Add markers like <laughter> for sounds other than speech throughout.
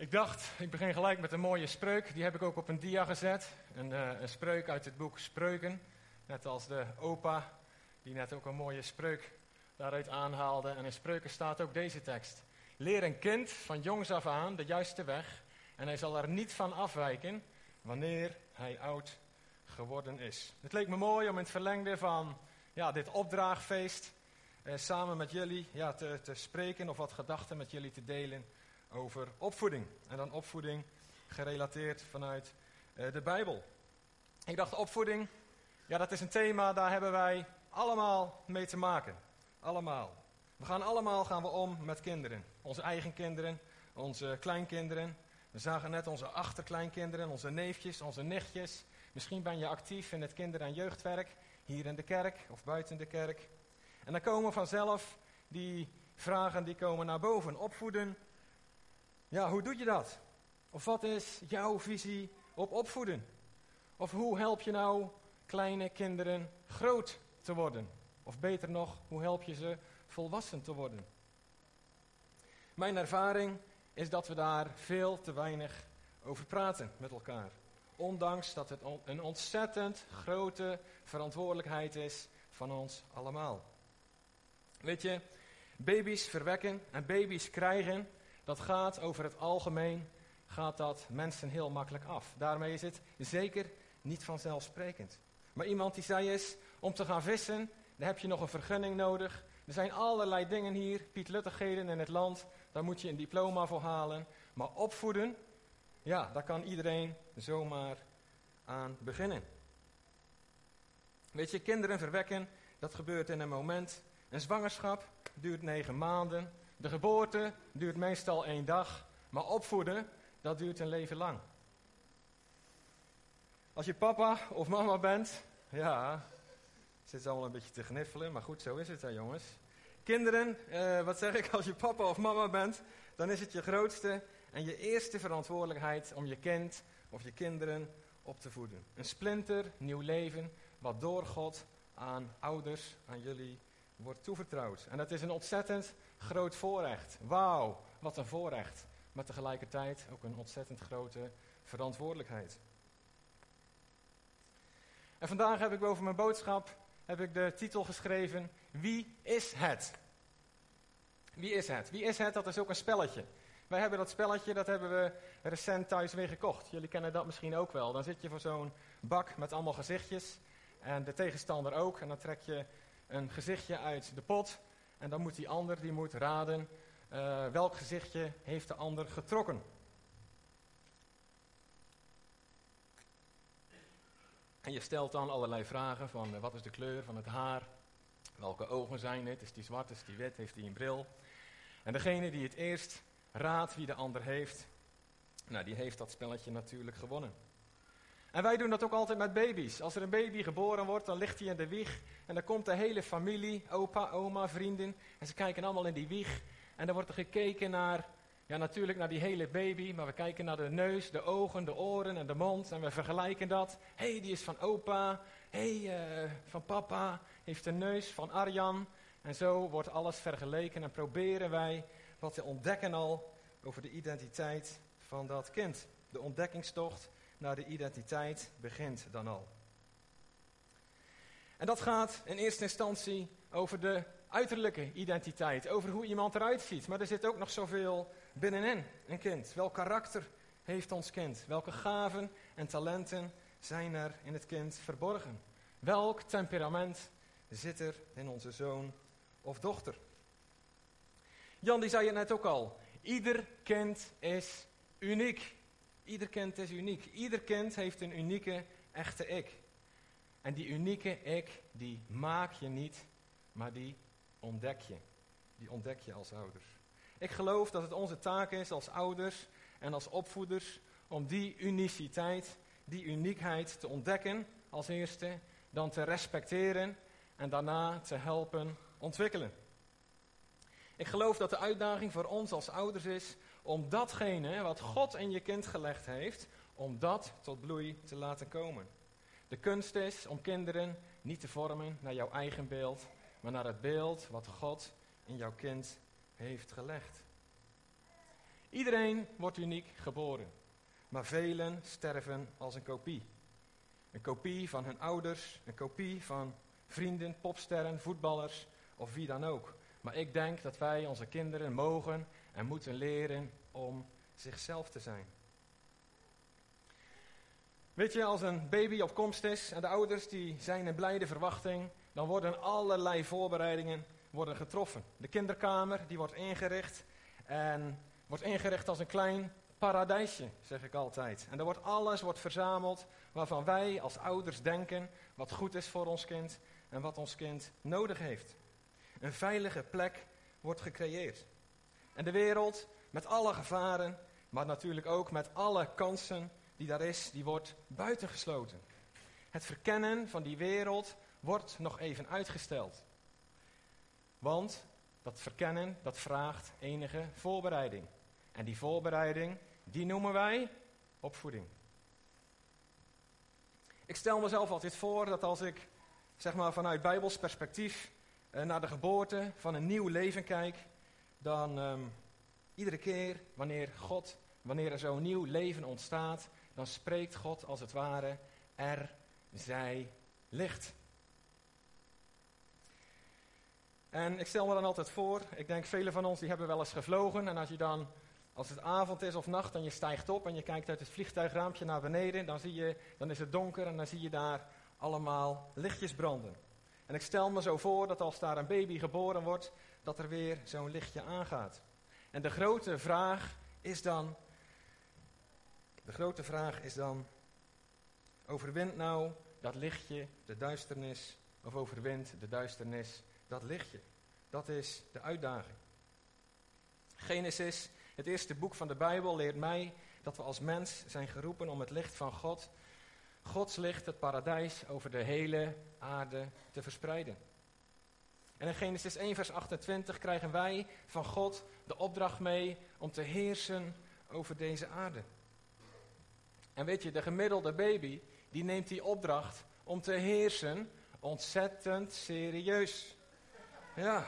Ik dacht, ik begin gelijk met een mooie spreuk. Die heb ik ook op een dia gezet. Een, uh, een spreuk uit het boek Spreuken. Net als de opa, die net ook een mooie spreuk daaruit aanhaalde. En in Spreuken staat ook deze tekst. Leer een kind van jongs af aan de juiste weg. En hij zal er niet van afwijken wanneer hij oud geworden is. Het leek me mooi om in het verlengde van ja, dit opdraagfeest eh, samen met jullie ja, te, te spreken of wat gedachten met jullie te delen over opvoeding. En dan opvoeding gerelateerd vanuit eh, de Bijbel. Ik dacht opvoeding, ja dat is een thema, daar hebben wij allemaal mee te maken. Allemaal. We gaan allemaal gaan we om met kinderen. Onze eigen kinderen, onze kleinkinderen. We zagen net onze achterkleinkinderen, onze neefjes, onze nichtjes. Misschien ben je actief in het kinder- en jeugdwerk, hier in de kerk of buiten de kerk. En dan komen vanzelf die vragen die komen naar boven. Opvoeden, ja, hoe doe je dat? Of wat is jouw visie op opvoeden? Of hoe help je nou kleine kinderen groot te worden? Of beter nog, hoe help je ze volwassen te worden? Mijn ervaring is dat we daar veel te weinig over praten met elkaar. Ondanks dat het een ontzettend grote verantwoordelijkheid is van ons allemaal. Weet je, baby's verwekken en baby's krijgen, dat gaat over het algemeen, gaat dat mensen heel makkelijk af. Daarmee is het zeker niet vanzelfsprekend. Maar iemand die zei is, om te gaan vissen, dan heb je nog een vergunning nodig. Er zijn allerlei dingen hier, pietluttigheden in het land, daar moet je een diploma voor halen. Maar opvoeden, ja, daar kan iedereen zomaar aan beginnen. Weet je, kinderen verwekken, dat gebeurt in een moment. Een zwangerschap duurt negen maanden. De geboorte duurt meestal één dag. Maar opvoeden, dat duurt een leven lang. Als je papa of mama bent, ja, zit allemaal een beetje te gniffelen, maar goed, zo is het hè jongens. Kinderen, eh, wat zeg ik, als je papa of mama bent, dan is het je grootste en je eerste verantwoordelijkheid om je kind of je kinderen op te voeden. Een splinter, nieuw leven, wat door God aan ouders, aan jullie wordt toevertrouwd. En dat is een ontzettend groot voorrecht. Wauw, wat een voorrecht. Maar tegelijkertijd ook een ontzettend grote verantwoordelijkheid. En vandaag heb ik boven mijn boodschap heb ik de titel geschreven: Wie is het? Wie is het? Wie is het? Dat is ook een spelletje. Wij hebben dat spelletje, dat hebben we recent thuis weer gekocht. Jullie kennen dat misschien ook wel. Dan zit je voor zo'n bak met allemaal gezichtjes. En de tegenstander ook. En dan trek je een gezichtje uit de pot. En dan moet die ander die moet raden uh, welk gezichtje heeft de ander getrokken. En je stelt dan allerlei vragen van uh, wat is de kleur van het haar? Welke ogen zijn het? Is die zwart? Is die wit? Heeft hij een bril? En degene die het eerst raadt wie de ander heeft, nou die heeft dat spelletje natuurlijk gewonnen. En wij doen dat ook altijd met baby's. Als er een baby geboren wordt, dan ligt hij in de wieg. En dan komt de hele familie, opa, oma, vrienden. En ze kijken allemaal in die wieg. En dan wordt er gekeken naar, ja natuurlijk naar die hele baby. Maar we kijken naar de neus, de ogen, de oren en de mond. En we vergelijken dat. Hé, hey, die is van opa. Hé, hey, uh, van papa. Heeft de neus van Arjan. En zo wordt alles vergeleken. En proberen wij wat te ontdekken al over de identiteit van dat kind. De ontdekkingstocht naar de identiteit begint dan al. En dat gaat in eerste instantie over de uiterlijke identiteit, over hoe iemand eruit ziet. Maar er zit ook nog zoveel binnenin een kind. Welk karakter heeft ons kind? Welke gaven en talenten zijn er in het kind verborgen? Welk temperament zit er in onze zoon of dochter? Jan die zei het net ook al. Ieder kind is uniek. Ieder kind is uniek. Ieder kind heeft een unieke, echte ik. En die unieke ik, die maak je niet, maar die ontdek je. Die ontdek je als ouders. Ik geloof dat het onze taak is als ouders en als opvoeders om die uniciteit, die uniekheid te ontdekken als eerste, dan te respecteren en daarna te helpen ontwikkelen. Ik geloof dat de uitdaging voor ons als ouders is om datgene wat God in je kind gelegd heeft, om dat tot bloei te laten komen. De kunst is om kinderen niet te vormen naar jouw eigen beeld, maar naar het beeld wat God in jouw kind heeft gelegd. Iedereen wordt uniek geboren, maar velen sterven als een kopie. Een kopie van hun ouders, een kopie van vrienden, popsterren, voetballers of wie dan ook. Maar ik denk dat wij onze kinderen mogen en moeten leren om zichzelf te zijn. Weet je, als een baby op komst is en de ouders die zijn in blijde verwachting, dan worden allerlei voorbereidingen worden getroffen. De kinderkamer die wordt ingericht en wordt ingericht als een klein paradijsje, zeg ik altijd. En er wordt alles wordt verzameld waarvan wij als ouders denken wat goed is voor ons kind en wat ons kind nodig heeft. Een veilige plek wordt gecreëerd. En de wereld met alle gevaren, maar natuurlijk ook met alle kansen die daar is, die wordt buitengesloten. Het verkennen van die wereld wordt nog even uitgesteld. Want dat verkennen, dat vraagt enige voorbereiding. En die voorbereiding, die noemen wij opvoeding. Ik stel mezelf altijd voor dat als ik, zeg maar vanuit Bijbels perspectief, eh, naar de geboorte van een nieuw leven kijk, dan ehm, iedere keer wanneer God, wanneer er zo'n nieuw leven ontstaat, dan spreekt God als het ware, er zij licht. En ik stel me dan altijd voor, ik denk velen van ons die hebben wel eens gevlogen en als je dan, als het avond is of nacht en je stijgt op en je kijkt uit het vliegtuigraampje naar beneden, dan, zie je, dan is het donker en dan zie je daar allemaal lichtjes branden. En ik stel me zo voor dat als daar een baby geboren wordt, dat er weer zo'n lichtje aangaat. En de grote vraag is dan, de grote vraag is dan, overwint nou dat lichtje de duisternis of overwint de duisternis dat lichtje? Dat is de uitdaging. Genesis, het eerste boek van de Bijbel, leert mij dat we als mens zijn geroepen om het licht van God, Gods licht, het paradijs, over de hele aarde te verspreiden. En in Genesis 1, vers 28 krijgen wij van God de opdracht mee om te heersen over deze aarde. En weet je, de gemiddelde baby, die neemt die opdracht om te heersen ontzettend serieus. Ja.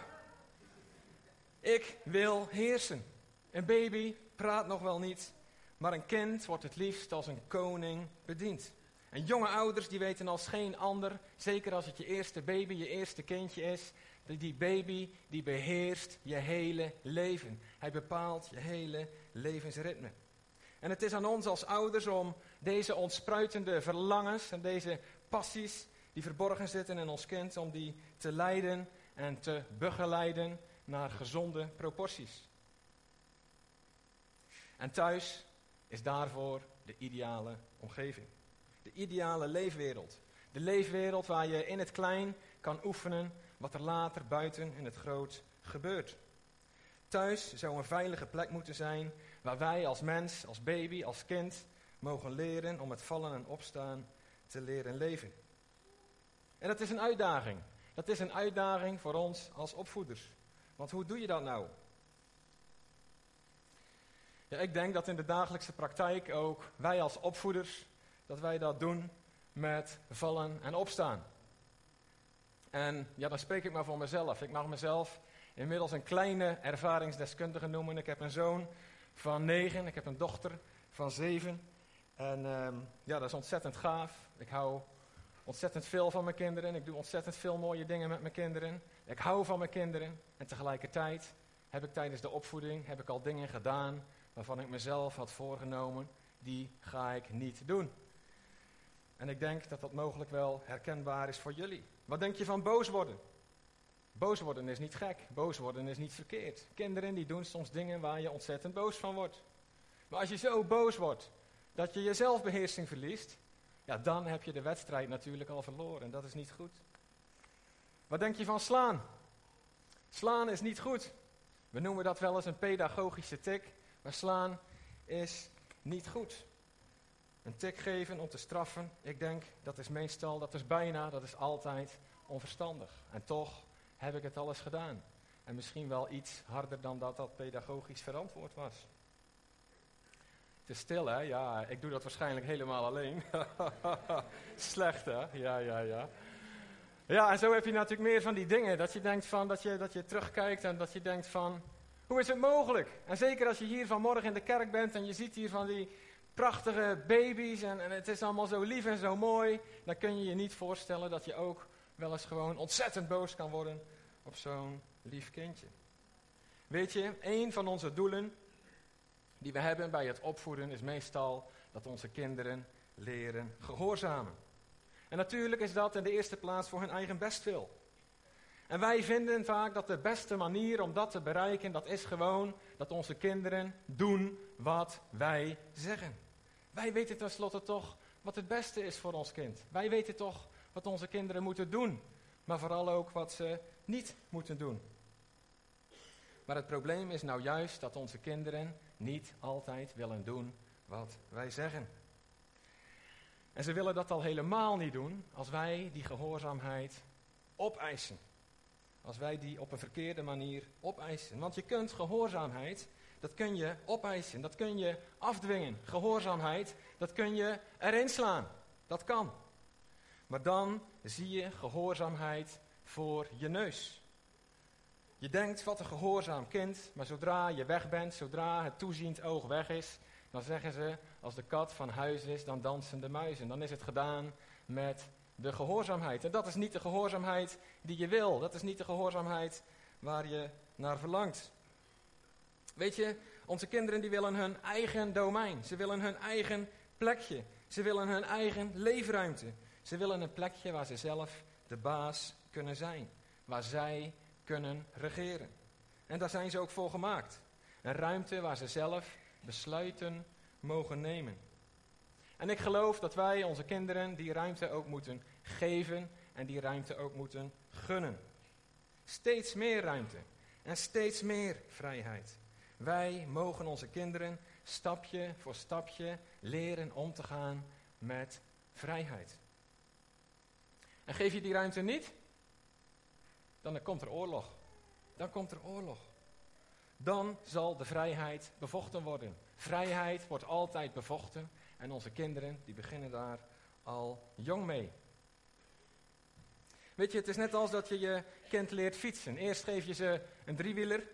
Ik wil heersen. Een baby praat nog wel niet, maar een kind wordt het liefst als een koning bediend. En jonge ouders die weten als geen ander, zeker als het je eerste baby, je eerste kindje is, die baby die beheerst je hele leven. Hij bepaalt je hele levensritme. En het is aan ons als ouders om deze ontspruitende verlangens en deze passies die verborgen zitten in ons kind, om die te leiden en te begeleiden naar gezonde proporties. En thuis is daarvoor de ideale omgeving. De ideale leefwereld. De leefwereld waar je in het klein kan oefenen wat er later buiten in het groot gebeurt. Thuis zou een veilige plek moeten zijn waar wij als mens, als baby, als kind mogen leren om het vallen en opstaan te leren leven. En dat is een uitdaging. Dat is een uitdaging voor ons als opvoeders. Want hoe doe je dat nou? Ja, ik denk dat in de dagelijkse praktijk ook wij als opvoeders, dat wij dat doen met vallen en opstaan. En ja, dan spreek ik maar voor mezelf. Ik mag mezelf inmiddels een kleine ervaringsdeskundige noemen. Ik heb een zoon van negen, ik heb een dochter van zeven. En ehm, ja, dat is ontzettend gaaf. Ik hou ontzettend veel van mijn kinderen. Ik doe ontzettend veel mooie dingen met mijn kinderen. Ik hou van mijn kinderen. En tegelijkertijd heb ik tijdens de opvoeding heb ik al dingen gedaan waarvan ik mezelf had voorgenomen, die ga ik niet doen. En ik denk dat dat mogelijk wel herkenbaar is voor jullie. Wat denk je van boos worden? Boos worden is niet gek. Boos worden is niet verkeerd. Kinderen die doen soms dingen waar je ontzettend boos van wordt. Maar als je zo boos wordt dat je je zelfbeheersing verliest, ja, dan heb je de wedstrijd natuurlijk al verloren. En dat is niet goed. Wat denk je van slaan? Slaan is niet goed. We noemen dat wel eens een pedagogische tik, maar slaan is niet goed. Een tik geven om te straffen, ik denk dat is meestal, dat is bijna, dat is altijd onverstandig. En toch heb ik het alles gedaan. En misschien wel iets harder dan dat dat pedagogisch verantwoord was. Het is stil, hè? Ja, ik doe dat waarschijnlijk helemaal alleen. <laughs> Slecht, hè? Ja, ja, ja. Ja, en zo heb je natuurlijk meer van die dingen. Dat je denkt van, dat je, dat je terugkijkt en dat je denkt van, Hoe is het mogelijk? En zeker als je hier vanmorgen in de kerk bent en je ziet hier van die prachtige baby's en, en het is allemaal zo lief en zo mooi, dan kun je je niet voorstellen dat je ook wel eens gewoon ontzettend boos kan worden op zo'n lief kindje. Weet je, een van onze doelen die we hebben bij het opvoeden is meestal dat onze kinderen leren gehoorzamen. En natuurlijk is dat in de eerste plaats voor hun eigen bestwil. En wij vinden vaak dat de beste manier om dat te bereiken, dat is gewoon dat onze kinderen doen wat wij zeggen. Wij weten tenslotte toch wat het beste is voor ons kind. Wij weten toch wat onze kinderen moeten doen, maar vooral ook wat ze niet moeten doen. Maar het probleem is nou juist dat onze kinderen niet altijd willen doen wat wij zeggen. En ze willen dat al helemaal niet doen als wij die gehoorzaamheid opeisen. Als wij die op een verkeerde manier opeisen. Want je kunt gehoorzaamheid, dat kun je opeisen, dat kun je afdwingen. Gehoorzaamheid, dat kun je erin slaan. Dat kan. Maar dan zie je gehoorzaamheid voor je neus. Je denkt, wat een gehoorzaam kind, maar zodra je weg bent, zodra het toeziend oog weg is, dan zeggen ze, als de kat van huis is, dan dansen de muizen. Dan is het gedaan met de gehoorzaamheid. En dat is niet de gehoorzaamheid die je wil. Dat is niet de gehoorzaamheid waar je naar verlangt. Weet je, onze kinderen die willen hun eigen domein. Ze willen hun eigen plekje. Ze willen hun eigen leefruimte. Ze willen een plekje waar ze zelf de baas kunnen zijn. Waar zij kunnen regeren. En daar zijn ze ook voor gemaakt. Een ruimte waar ze zelf besluiten mogen nemen. En ik geloof dat wij onze kinderen die ruimte ook moeten geven en die ruimte ook moeten gunnen. Steeds meer ruimte en steeds meer vrijheid. Wij mogen onze kinderen stapje voor stapje leren om te gaan met vrijheid. En geef je die ruimte niet, dan komt er oorlog. Dan komt er oorlog. Dan zal de vrijheid bevochten worden. Vrijheid wordt altijd bevochten en onze kinderen die beginnen daar al jong mee. Weet je, het is net als dat je je kind leert fietsen. Eerst geef je ze een driewieler,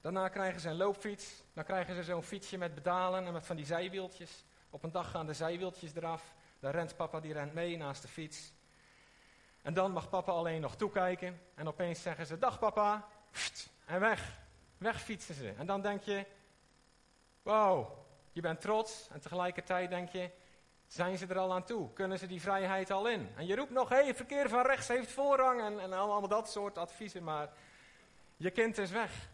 daarna krijgen ze een loopfiets, dan krijgen ze zo'n fietsje met pedalen en met van die zijwieltjes. Op een dag gaan de zijwieltjes eraf, dan rent papa die rent mee naast de fiets. En dan mag papa alleen nog toekijken en opeens zeggen ze, dag papa, en weg. Weg fietsen ze. En dan denk je, wow, je bent trots en tegelijkertijd denk je, zijn ze er al aan toe? Kunnen ze die vrijheid al in? En je roept nog, hey, verkeer van rechts heeft voorrang en, en allemaal dat soort adviezen, maar je kind is weg.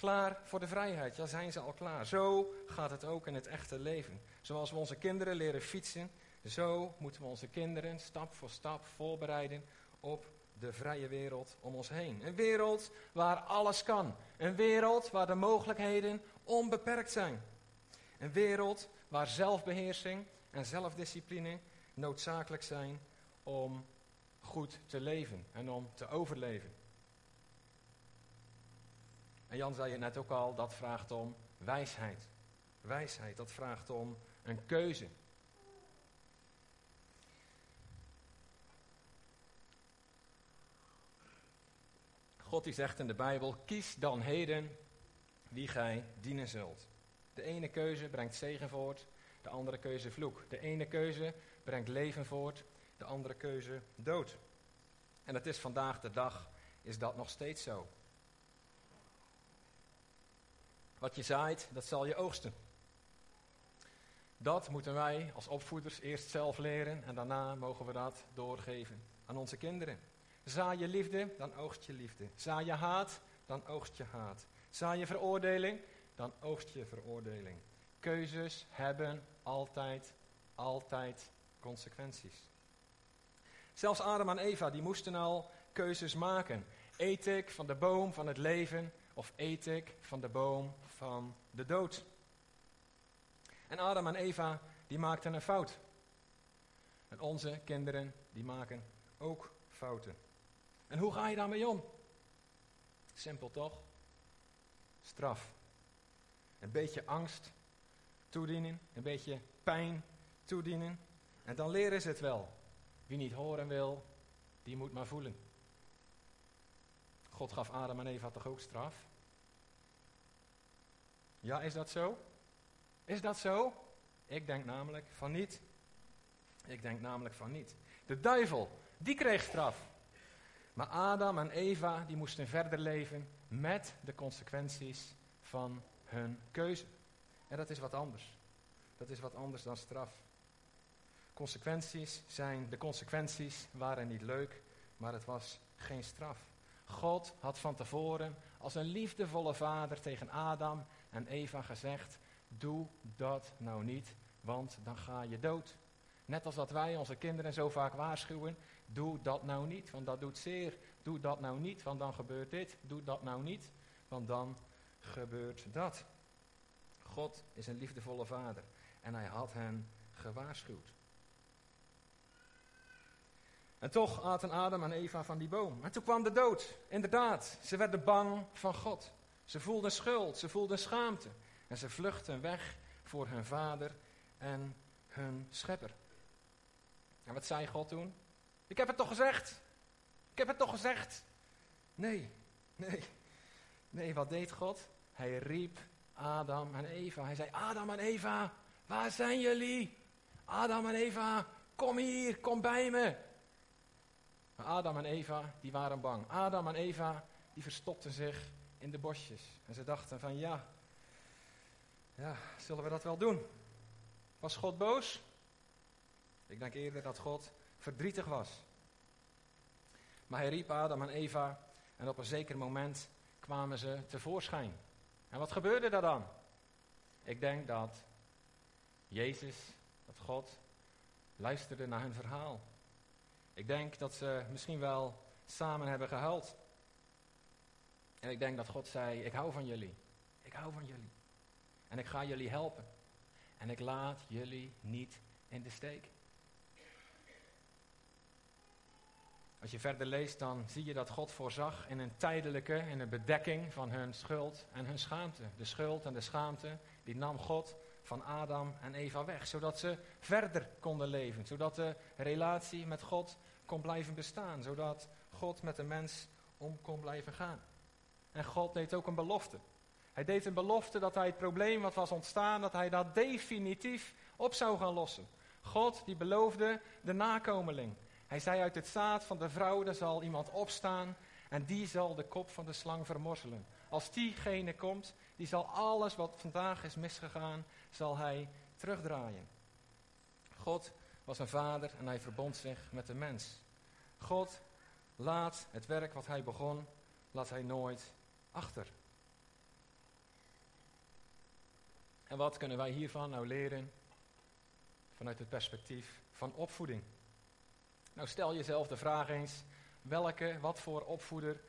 Klaar voor de vrijheid. Ja, zijn ze al klaar. Zo gaat het ook in het echte leven. Zoals we onze kinderen leren fietsen, zo moeten we onze kinderen stap voor stap voorbereiden op de vrije wereld om ons heen. Een wereld waar alles kan. Een wereld waar de mogelijkheden onbeperkt zijn. Een wereld waar zelfbeheersing en zelfdiscipline noodzakelijk zijn om goed te leven en om te overleven. En Jan zei het net ook al, dat vraagt om wijsheid. Wijsheid, dat vraagt om een keuze. God die zegt in de Bijbel, kies dan heden wie gij dienen zult. De ene keuze brengt zegen voort, de andere keuze vloek. De ene keuze brengt leven voort, de andere keuze dood. En het is vandaag de dag, is dat nog steeds zo. Wat je zaait, dat zal je oogsten. Dat moeten wij als opvoeders eerst zelf leren en daarna mogen we dat doorgeven aan onze kinderen. Zaai je liefde, dan oogst je liefde. Zaai je haat, dan oogst je haat. Zaai je veroordeling, dan oogst je veroordeling. Keuzes hebben altijd, altijd consequenties. Zelfs Adam en Eva, die moesten al keuzes maken. Eet ik van de boom van het leven of eet ik van de boom van de dood? En Adam en Eva, die maakten een fout. En onze kinderen, die maken ook fouten. En hoe ga je daarmee om? Simpel toch? Straf. Een beetje angst toedienen, een beetje pijn toedienen. En dan leren ze het wel. Wie niet horen wil, die moet maar voelen. God gaf Adam en Eva toch ook straf? Ja, is dat zo? Is dat zo? Ik denk namelijk van niet. Ik denk namelijk van niet. De duivel, die kreeg straf. Maar Adam en Eva, die moesten verder leven met de consequenties van hun keuze. En dat is wat anders. Dat is wat anders dan straf. Consequenties zijn, de consequenties waren niet leuk, maar het was geen straf. God had van tevoren als een liefdevolle vader tegen Adam en Eva gezegd: Doe dat nou niet, want dan ga je dood. Net als dat wij onze kinderen zo vaak waarschuwen: Doe dat nou niet, want dat doet zeer. Doe dat nou niet, want dan gebeurt dit. Doe dat nou niet, want dan gebeurt dat. God is een liefdevolle vader en hij had hen gewaarschuwd. En toch aten Adam en Eva van die boom. En toen kwam de dood. Inderdaad, ze werden bang van God. Ze voelden schuld, ze voelden schaamte. En ze vluchtten weg voor hun vader en hun schepper. En wat zei God toen? Ik heb het toch gezegd? Ik heb het toch gezegd? Nee, nee, nee, wat deed God? Hij riep Adam en Eva. Hij zei: Adam en Eva, waar zijn jullie? Adam en Eva, kom hier, kom bij me. Maar Adam en Eva, die waren bang. Adam en Eva, die verstopten zich in de bosjes. En ze dachten van ja, ja, zullen we dat wel doen? Was God boos? Ik denk eerder dat God verdrietig was. Maar hij riep Adam en Eva en op een zeker moment kwamen ze tevoorschijn. En wat gebeurde er dan? Ik denk dat Jezus, dat God, luisterde naar hun verhaal. Ik denk dat ze misschien wel samen hebben gehuild. En ik denk dat God zei: Ik hou van jullie. Ik hou van jullie. En ik ga jullie helpen. En ik laat jullie niet in de steek. Als je verder leest, dan zie je dat God voorzag in een tijdelijke, in een bedekking van hun schuld en hun schaamte. De schuld en de schaamte, die nam God van Adam en Eva weg, zodat ze verder konden leven, zodat de relatie met God kon blijven bestaan, zodat God met de mens om kon blijven gaan. En God deed ook een belofte. Hij deed een belofte dat hij het probleem wat was ontstaan, dat hij dat definitief op zou gaan lossen. God die beloofde de nakomeling. Hij zei uit het zaad van de vrouw, er zal iemand opstaan en die zal de kop van de slang vermorzelen. Als diegene komt, die zal alles wat vandaag is misgegaan, zal hij terugdraaien. God was een vader en hij verbond zich met de mens. God laat het werk wat hij begon, laat hij nooit achter. En wat kunnen wij hiervan nou leren vanuit het perspectief van opvoeding? Nou, stel jezelf de vraag eens: welke, wat voor opvoeder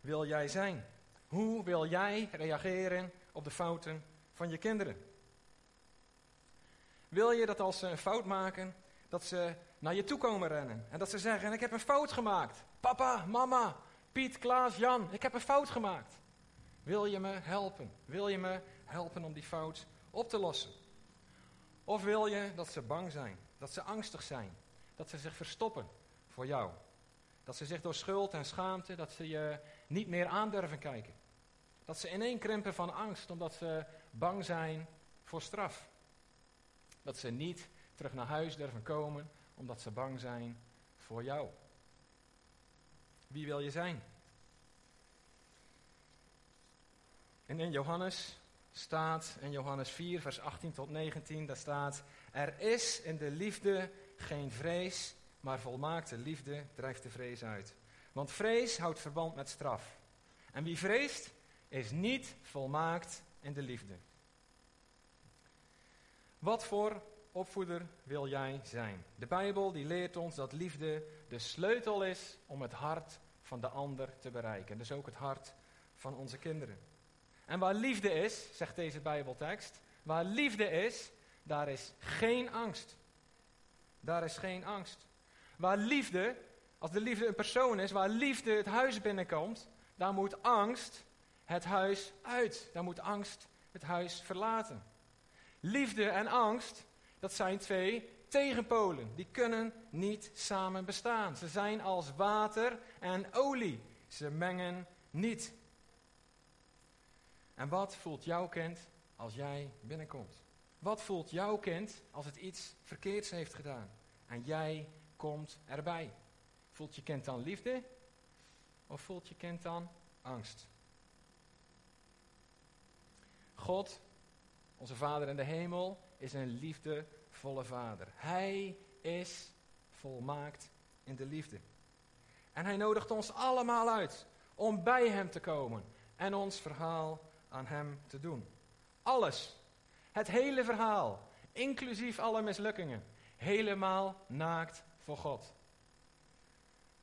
wil jij zijn? Hoe wil jij reageren op de fouten van je kinderen? Wil je dat als ze een fout maken, dat ze naar je toe komen rennen en dat ze zeggen: Ik heb een fout gemaakt. Papa, mama, Piet, Klaas, Jan, ik heb een fout gemaakt. Wil je me helpen? Wil je me helpen om die fout op te lossen? Of wil je dat ze bang zijn, dat ze angstig zijn, dat ze zich verstoppen voor jou? Dat ze zich door schuld en schaamte, dat ze je niet meer aandurven kijken. Dat ze ineenkrimpen van angst omdat ze bang zijn voor straf. Dat ze niet terug naar huis durven komen omdat ze bang zijn voor jou. Wie wil je zijn? En in Johannes staat, in Johannes 4, vers 18 tot 19, daar staat: Er is in de liefde geen vrees, maar volmaakte liefde drijft de vrees uit. Want vrees houdt verband met straf. En wie vreest, is niet volmaakt in de liefde. Wat voor opvoeder wil jij zijn? De Bijbel die leert ons dat liefde de sleutel is om het hart van de ander te bereiken. Dus ook het hart van onze kinderen. En waar liefde is, zegt deze Bijbeltekst, waar liefde is, daar is geen angst. Daar is geen angst. Waar liefde, als de liefde een persoon is, waar liefde het huis binnenkomt, daar moet angst het huis uit. Daar moet angst het huis verlaten. Liefde en angst, dat zijn twee tegenpolen. Die kunnen niet samen bestaan. Ze zijn als water en olie. Ze mengen niet. En wat voelt jouw kind als jij binnenkomt? Wat voelt jouw kind als het iets verkeerds heeft gedaan en jij komt erbij? Voelt je kind dan liefde of voelt je kind dan angst? God, onze Vader in de hemel, is een liefdevolle Vader. Hij is volmaakt in de liefde. En hij nodigt ons allemaal uit om bij Hem te komen en ons verhaal aan Hem te doen. Alles, het hele verhaal, inclusief alle mislukkingen, helemaal naakt voor God.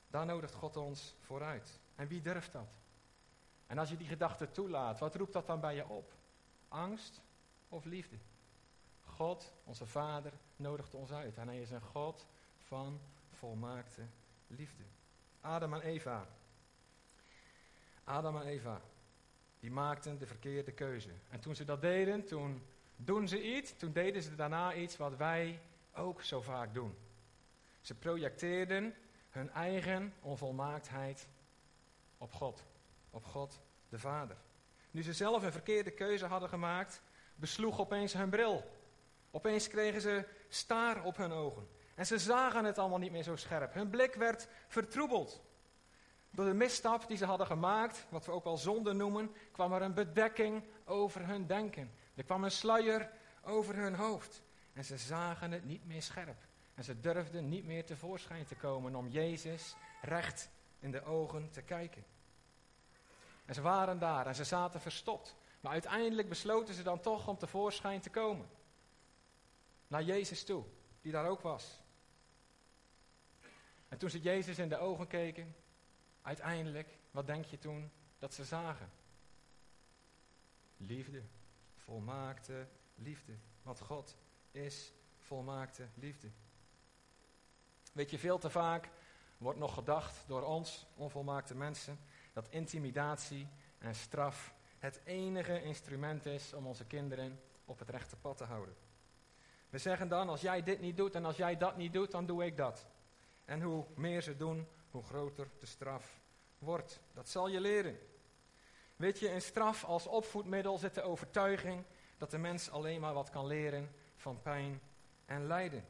Daar nodigt God ons vooruit. En wie durft dat? En als je die gedachte toelaat, wat roept dat dan bij je op? Angst of liefde? God, onze Vader, nodigt ons uit. En hij is een God van volmaakte liefde. Adam en Eva. Adam en Eva, die maakten de verkeerde keuze. En toen ze dat deden, toen doen ze iets, toen deden ze daarna iets wat wij ook zo vaak doen. Ze projecteerden hun eigen onvolmaaktheid op God, op God de Vader. Nu ze zelf een verkeerde keuze hadden gemaakt, besloeg opeens hun bril. Opeens kregen ze staar op hun ogen. En ze zagen het allemaal niet meer zo scherp. Hun blik werd vertroebeld. Door de misstap die ze hadden gemaakt, wat we ook al zonde noemen, kwam er een bedekking over hun denken. Er kwam een sluier over hun hoofd. En ze zagen het niet meer scherp. En ze durfden niet meer tevoorschijn te komen om Jezus recht in de ogen te kijken. En ze waren daar en ze zaten verstopt. Maar uiteindelijk besloten ze dan toch om tevoorschijn te komen. Naar Jezus toe, die daar ook was. En toen ze Jezus in de ogen keken, uiteindelijk, wat denk je toen dat ze zagen? Liefde, volmaakte liefde. Want God is volmaakte liefde. Weet je, veel te vaak wordt nog gedacht door ons, onvolmaakte mensen, dat intimidatie en straf het enige instrument is om onze kinderen op het rechte pad te houden. We zeggen dan, als jij dit niet doet en als jij dat niet doet, dan doe ik dat. En hoe meer ze doen, hoe groter de straf wordt. Dat zal je leren. Weet je, in straf als opvoedmiddel zit de overtuiging dat de mens alleen maar wat kan leren van pijn en lijden.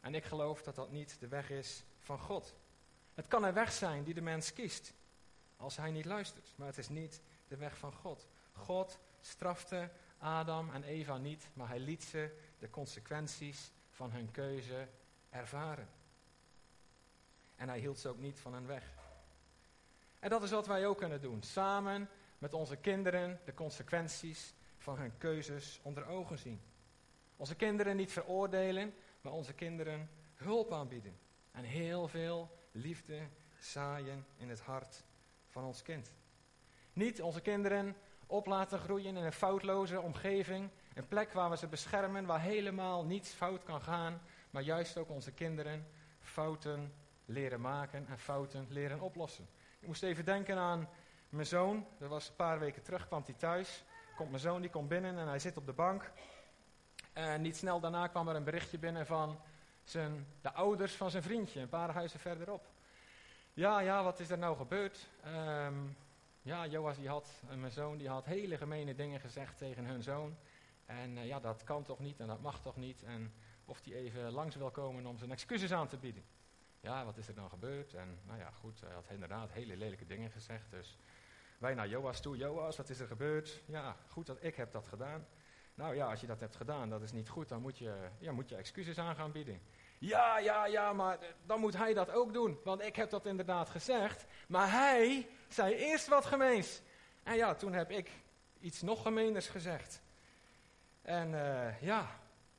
En ik geloof dat dat niet de weg is van God. Het kan een weg zijn die de mens kiest, als hij niet luistert, maar het is niet de weg van God. God strafte Adam en Eva niet, maar hij liet ze de consequenties van hun keuze ervaren. En hij hield ze ook niet van hen weg. En dat is wat wij ook kunnen doen. Samen met onze kinderen de consequenties van hun keuzes onder ogen zien. Onze kinderen niet veroordelen, maar onze kinderen hulp aanbieden. En heel veel liefde zaaien in het hart van ons kind. Niet onze kinderen op laten groeien in een foutloze omgeving. Een plek waar we ze beschermen, waar helemaal niets fout kan gaan. Maar juist ook onze kinderen fouten leren maken en fouten leren oplossen. Ik moest even denken aan mijn zoon. Dat was een paar weken terug, kwam hij thuis. Komt mijn zoon, die komt binnen en hij zit op de bank. En niet snel daarna kwam er een berichtje binnen van zijn, de ouders van zijn vriendje, een paar huizen verderop. Ja, ja, wat is er nou gebeurd? Um, ja, Joas die had, mijn zoon, die had hele gemene dingen gezegd tegen hun zoon. En uh, ja, dat kan toch niet en dat mag toch niet. En of die even langs wil komen om zijn excuses aan te bieden. Ja, wat is er dan gebeurd? En nou ja, goed, hij had inderdaad hele lelijke dingen gezegd. Dus wij naar Joas toe. Joas, wat is er gebeurd? Ja, goed dat ik heb dat gedaan. Nou ja, als je dat hebt gedaan, dat is niet goed. Dan moet je, ja, moet je excuses aan gaan bieden. Ja, ja, ja, maar dan moet hij dat ook doen. Want ik heb dat inderdaad gezegd. Maar hij zei eerst wat gemeens. En ja, toen heb ik iets nog gemeeners gezegd. En uh, ja,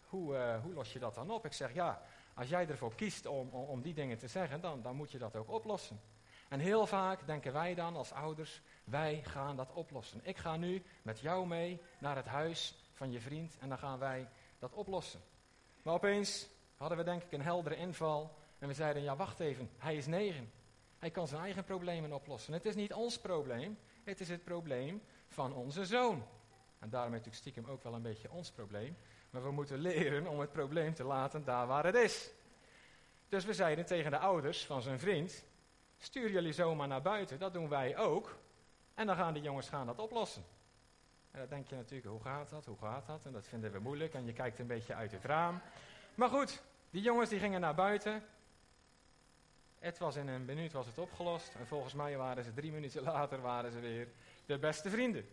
hoe, uh, hoe los je dat dan op? Ik zeg, ja, als jij ervoor kiest om, om, om die dingen te zeggen, dan, dan moet je dat ook oplossen. En heel vaak denken wij dan als ouders, wij gaan dat oplossen. Ik ga nu met jou mee naar het huis van je vriend en dan gaan wij dat oplossen. Maar opeens hadden we denk ik een heldere inval en we zeiden, ja wacht even, hij is negen. Hij kan zijn eigen problemen oplossen. Het is niet ons probleem, het is het probleem van onze zoon. En daarom is natuurlijk stiekem ook wel een beetje ons probleem. Maar we moeten leren om het probleem te laten daar waar het is. Dus we zeiden tegen de ouders van zijn vriend: stuur jullie zomaar naar buiten, dat doen wij ook. En dan gaan de jongens gaan dat oplossen. En dan denk je natuurlijk, hoe gaat dat, hoe gaat dat? En dat vinden we moeilijk en je kijkt een beetje uit het raam. Maar goed, die jongens die gingen naar buiten. Het was in een minuut was het opgelost. En volgens mij waren ze drie minuten <laughs> later waren ze weer de beste vrienden.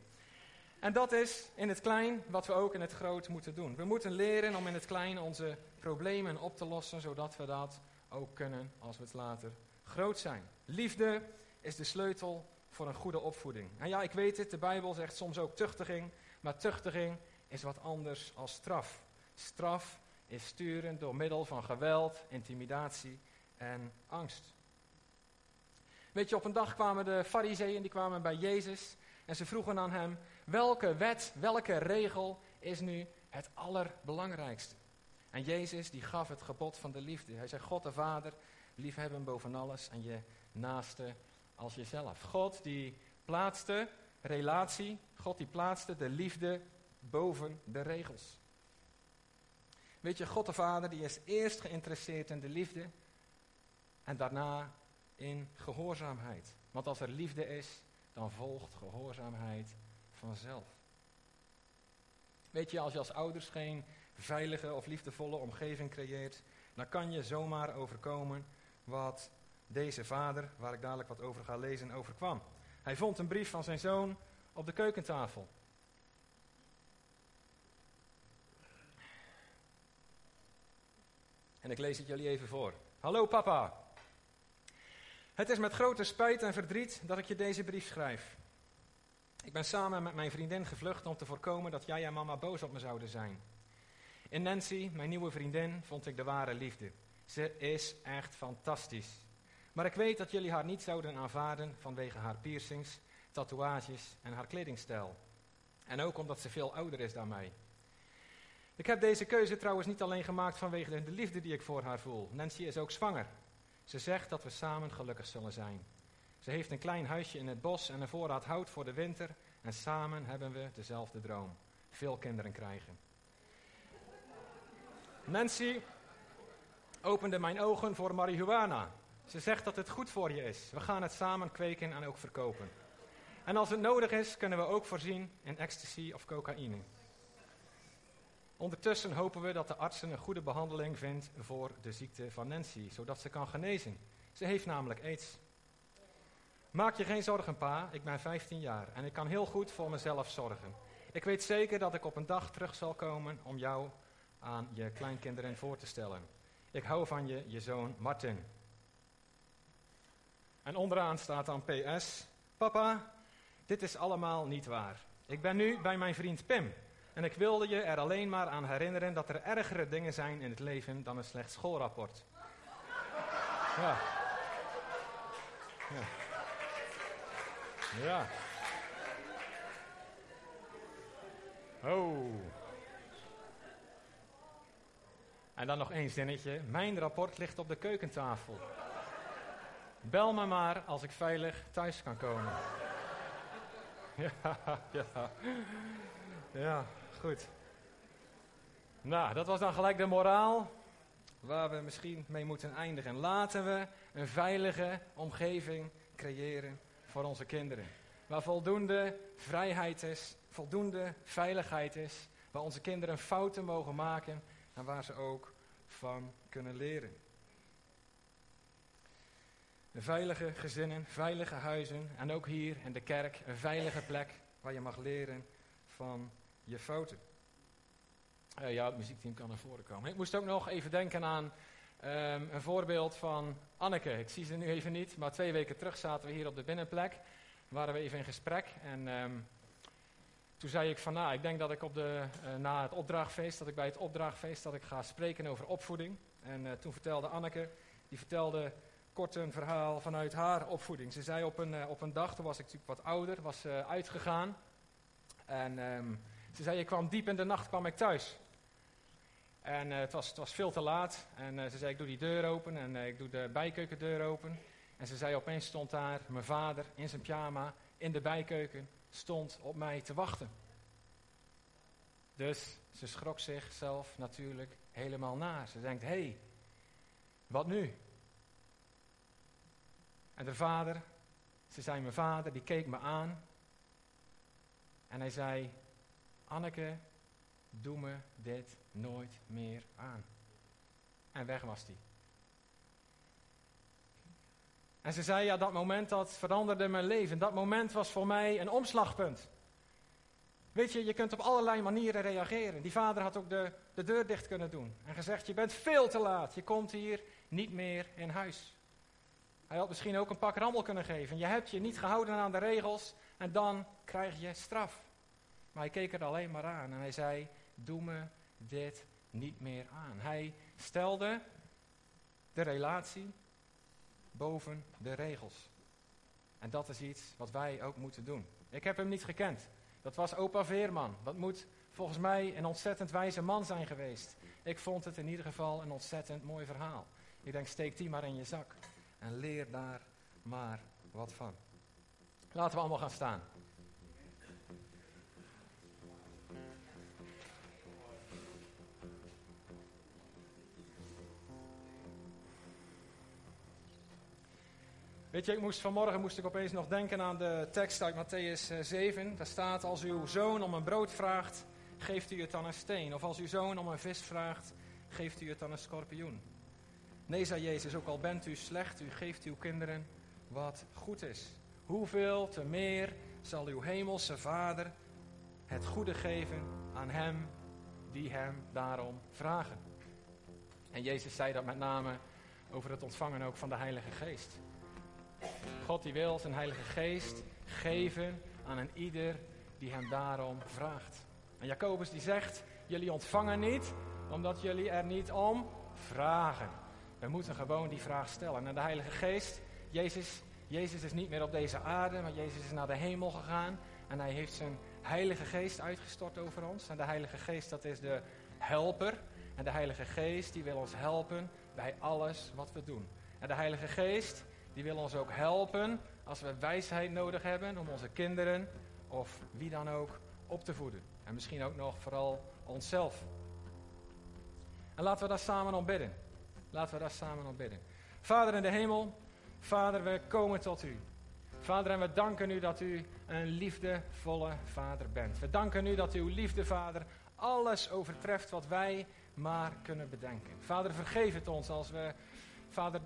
En dat is in het klein wat we ook in het groot moeten doen. We moeten leren om in het klein onze problemen op te lossen, zodat we dat ook kunnen als we het later groot zijn. Liefde is de sleutel voor een goede opvoeding. En ja, ik weet het, de Bijbel zegt soms ook tuchtiging, maar tuchtiging is wat anders als straf. Straf is sturen door middel van geweld, intimidatie en angst. Weet je, op een dag kwamen de fariseeën, die kwamen bij Jezus en ze vroegen aan hem, welke wet, welke regel is nu het allerbelangrijkste? En Jezus die gaf het gebod van de liefde. Hij zei, God de Vader, liefhebben boven alles en je naaste als jezelf. God die plaatste relatie, God die plaatste de liefde boven de regels. Weet je, God de Vader die is eerst geïnteresseerd in de liefde en daarna in gehoorzaamheid. Want als er liefde is, dan volgt gehoorzaamheid vanzelf. Weet je, als je als ouders geen veilige of liefdevolle omgeving creëert, dan kan je zomaar overkomen wat deze vader, waar ik dadelijk wat over ga lezen, overkwam. Hij vond een brief van zijn zoon op de keukentafel. En ik lees het jullie even voor. Hallo papa. Het is met grote spijt en verdriet dat ik je deze brief schrijf. Ik ben samen met mijn vriendin gevlucht om te voorkomen dat jij en mama boos op me zouden zijn. In Nancy, mijn nieuwe vriendin, vond ik de ware liefde. Ze is echt fantastisch. Maar ik weet dat jullie haar niet zouden aanvaarden vanwege haar piercings, tatoeages en haar kledingstijl. En ook omdat ze veel ouder is dan mij. Ik heb deze keuze trouwens niet alleen gemaakt vanwege de liefde die ik voor haar voel. Nancy is ook zwanger. Ze zegt dat we samen gelukkig zullen zijn. Ze heeft een klein huisje in het bos en een voorraad hout voor de winter. En samen hebben we dezelfde droom: veel kinderen krijgen. Nancy opende mijn ogen voor marihuana. Ze zegt dat het goed voor je is. We gaan het samen kweken en ook verkopen. En als het nodig is, kunnen we ook voorzien in ecstasy of cocaïne. Ondertussen hopen we dat de artsen een goede behandeling vindt voor de ziekte van Nancy, zodat ze kan genezen. Ze heeft namelijk aids. Maak je geen zorgen, pa. Ik ben 15 jaar en ik kan heel goed voor mezelf zorgen. Ik weet zeker dat ik op een dag terug zal komen om jou aan je kleinkinderen voor te stellen. Ik hou van je, je zoon Martin. En onderaan staat dan PS. Papa, dit is allemaal niet waar. Ik ben nu bij mijn vriend Pim. En ik wilde je er alleen maar aan herinneren dat er ergere dingen zijn in het leven dan een slecht schoolrapport. Ja. Ja. Ja. Oh. En dan nog één zinnetje. Mijn rapport ligt op de keukentafel. Bel me maar als ik veilig thuis kan komen. Ja, <laughs> ja. Ja, goed. Nou, dat was dan gelijk de moraal waar we misschien mee moeten eindigen. Laten we een veilige omgeving creëren voor onze kinderen. Waar voldoende vrijheid is, voldoende veiligheid is. Waar onze kinderen fouten mogen maken en waar ze ook van kunnen leren. Veilige gezinnen, veilige huizen en ook hier in de kerk een veilige plek waar je mag leren van je fouten. Uh, ja, het muziekteam kan naar voren komen. Ik moest ook nog even denken aan um, een voorbeeld van Anneke. Ik zie ze nu even niet, maar twee weken terug zaten we hier op de binnenplek. Waren we even in gesprek en um, toen zei ik van, nou, ik denk dat ik op de, uh, na het opdrachtfeest, dat ik bij het opdrachtfeest, dat ik ga spreken over opvoeding. En uh, toen vertelde Anneke, die vertelde kort een verhaal vanuit haar opvoeding. Ze zei op een, uh, op een dag, toen was ik natuurlijk wat ouder, was uitgegaan. En um, ze zei, ik kwam diep in de nacht kwam ik thuis. En uh, het, was, het was veel te laat. En ze zei, ik doe die deur open en ik doe de bijkeukendeur open. En ze zei, opeens stond daar mijn vader in zijn pyjama in de bijkeuken, stond op mij te wachten. Dus ze schrok zichzelf natuurlijk helemaal na. Ze denkt, hé, hey, wat nu? En de vader, ze zei mijn vader, die keek me aan. En hij zei, Anneke, doe me dit nooit meer aan. En weg was die. En ze zei, ja, dat moment dat veranderde mijn leven. Dat moment was voor mij een omslagpunt. Weet je, je kunt op allerlei manieren reageren. Die vader had ook de, de deur dicht kunnen doen. En gezegd, je bent veel te laat. Je komt hier niet meer in huis. Hij had misschien ook een pak rammel kunnen geven. Je hebt je niet gehouden aan de regels en dan krijg je straf. Maar hij keek er alleen maar aan en hij zei, doe me dit niet meer aan. Hij stelde de relatie boven de regels. En dat is iets wat wij ook moeten doen. Ik heb hem niet gekend. Dat was opa Veerman. Dat moet volgens mij een ontzettend wijze man zijn geweest. Ik vond het in ieder geval een ontzettend mooi verhaal. Ik denk, steek die maar in je zak en leer daar maar wat van. Laten we allemaal gaan staan. Weet je, ik moest vanmorgen moest ik opeens nog denken aan de tekst uit Matthäus 7. Eh, Daar staat, als uw zoon om een brood vraagt, geeft u het dan een steen. Of als uw zoon om een vis vraagt, geeft u het dan een schorpioen. Nee, zei Jezus, ook al bent u slecht, u geeft uw kinderen wat goed is. Hoeveel te meer zal uw hemelse Vader het goede geven aan hem die hem daarom vragen. En Jezus zei dat met name over het ontvangen ook van de Heilige Geest. God die wil zijn Heilige Geest geven aan een ieder die hem daarom vraagt. En Jacobus die zegt, jullie ontvangen niet omdat jullie er niet om vragen. We moeten gewoon die vraag stellen. En de Heilige Geest, Jezus, Jezus is niet meer op deze aarde, maar Jezus is naar de hemel gegaan. En hij heeft zijn Heilige Geest uitgestort over ons. En de Heilige Geest, dat is de helper. En de Heilige Geest, die wil ons helpen bij alles wat we doen. En de Heilige Geest, die wil ons ook helpen als we wijsheid nodig hebben om onze kinderen of wie dan ook op te voeden. En misschien ook nog vooral onszelf. En laten we daar samen om bidden. Laten we daar samen op bidden. Vader in de hemel, Vader, we komen tot u. Vader, en we danken u dat u een liefdevolle Vader bent. We danken u dat uw liefde, Vader, alles overtreft wat wij maar kunnen bedenken. Vader, vergeef het ons als we, Vader,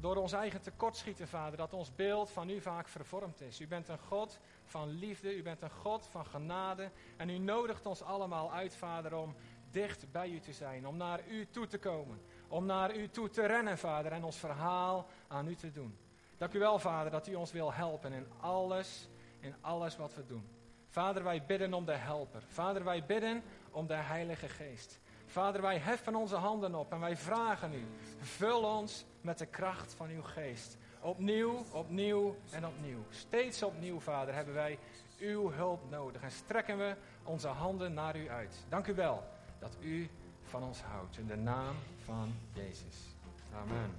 door ons eigen tekortschieten, Vader, dat ons beeld van u vaak vervormd is. U bent een God van liefde, u bent een God van genade en u nodigt ons allemaal uit, Vader, om dicht bij u te zijn, om naar u toe te komen om naar u toe te rennen, Vader, en ons verhaal aan u te doen. Dank u wel, Vader, dat u ons wil helpen in alles, in alles wat we doen. Vader, wij bidden om de helper. Vader, wij bidden om de Heilige Geest. Vader, wij heffen onze handen op en wij vragen u, vul ons met de kracht van uw geest. Opnieuw, opnieuw en opnieuw. Steeds opnieuw, Vader, hebben wij uw hulp nodig en strekken we onze handen naar u uit. Dank u wel dat u van ons houdt. In de naam van Jezus. Amen.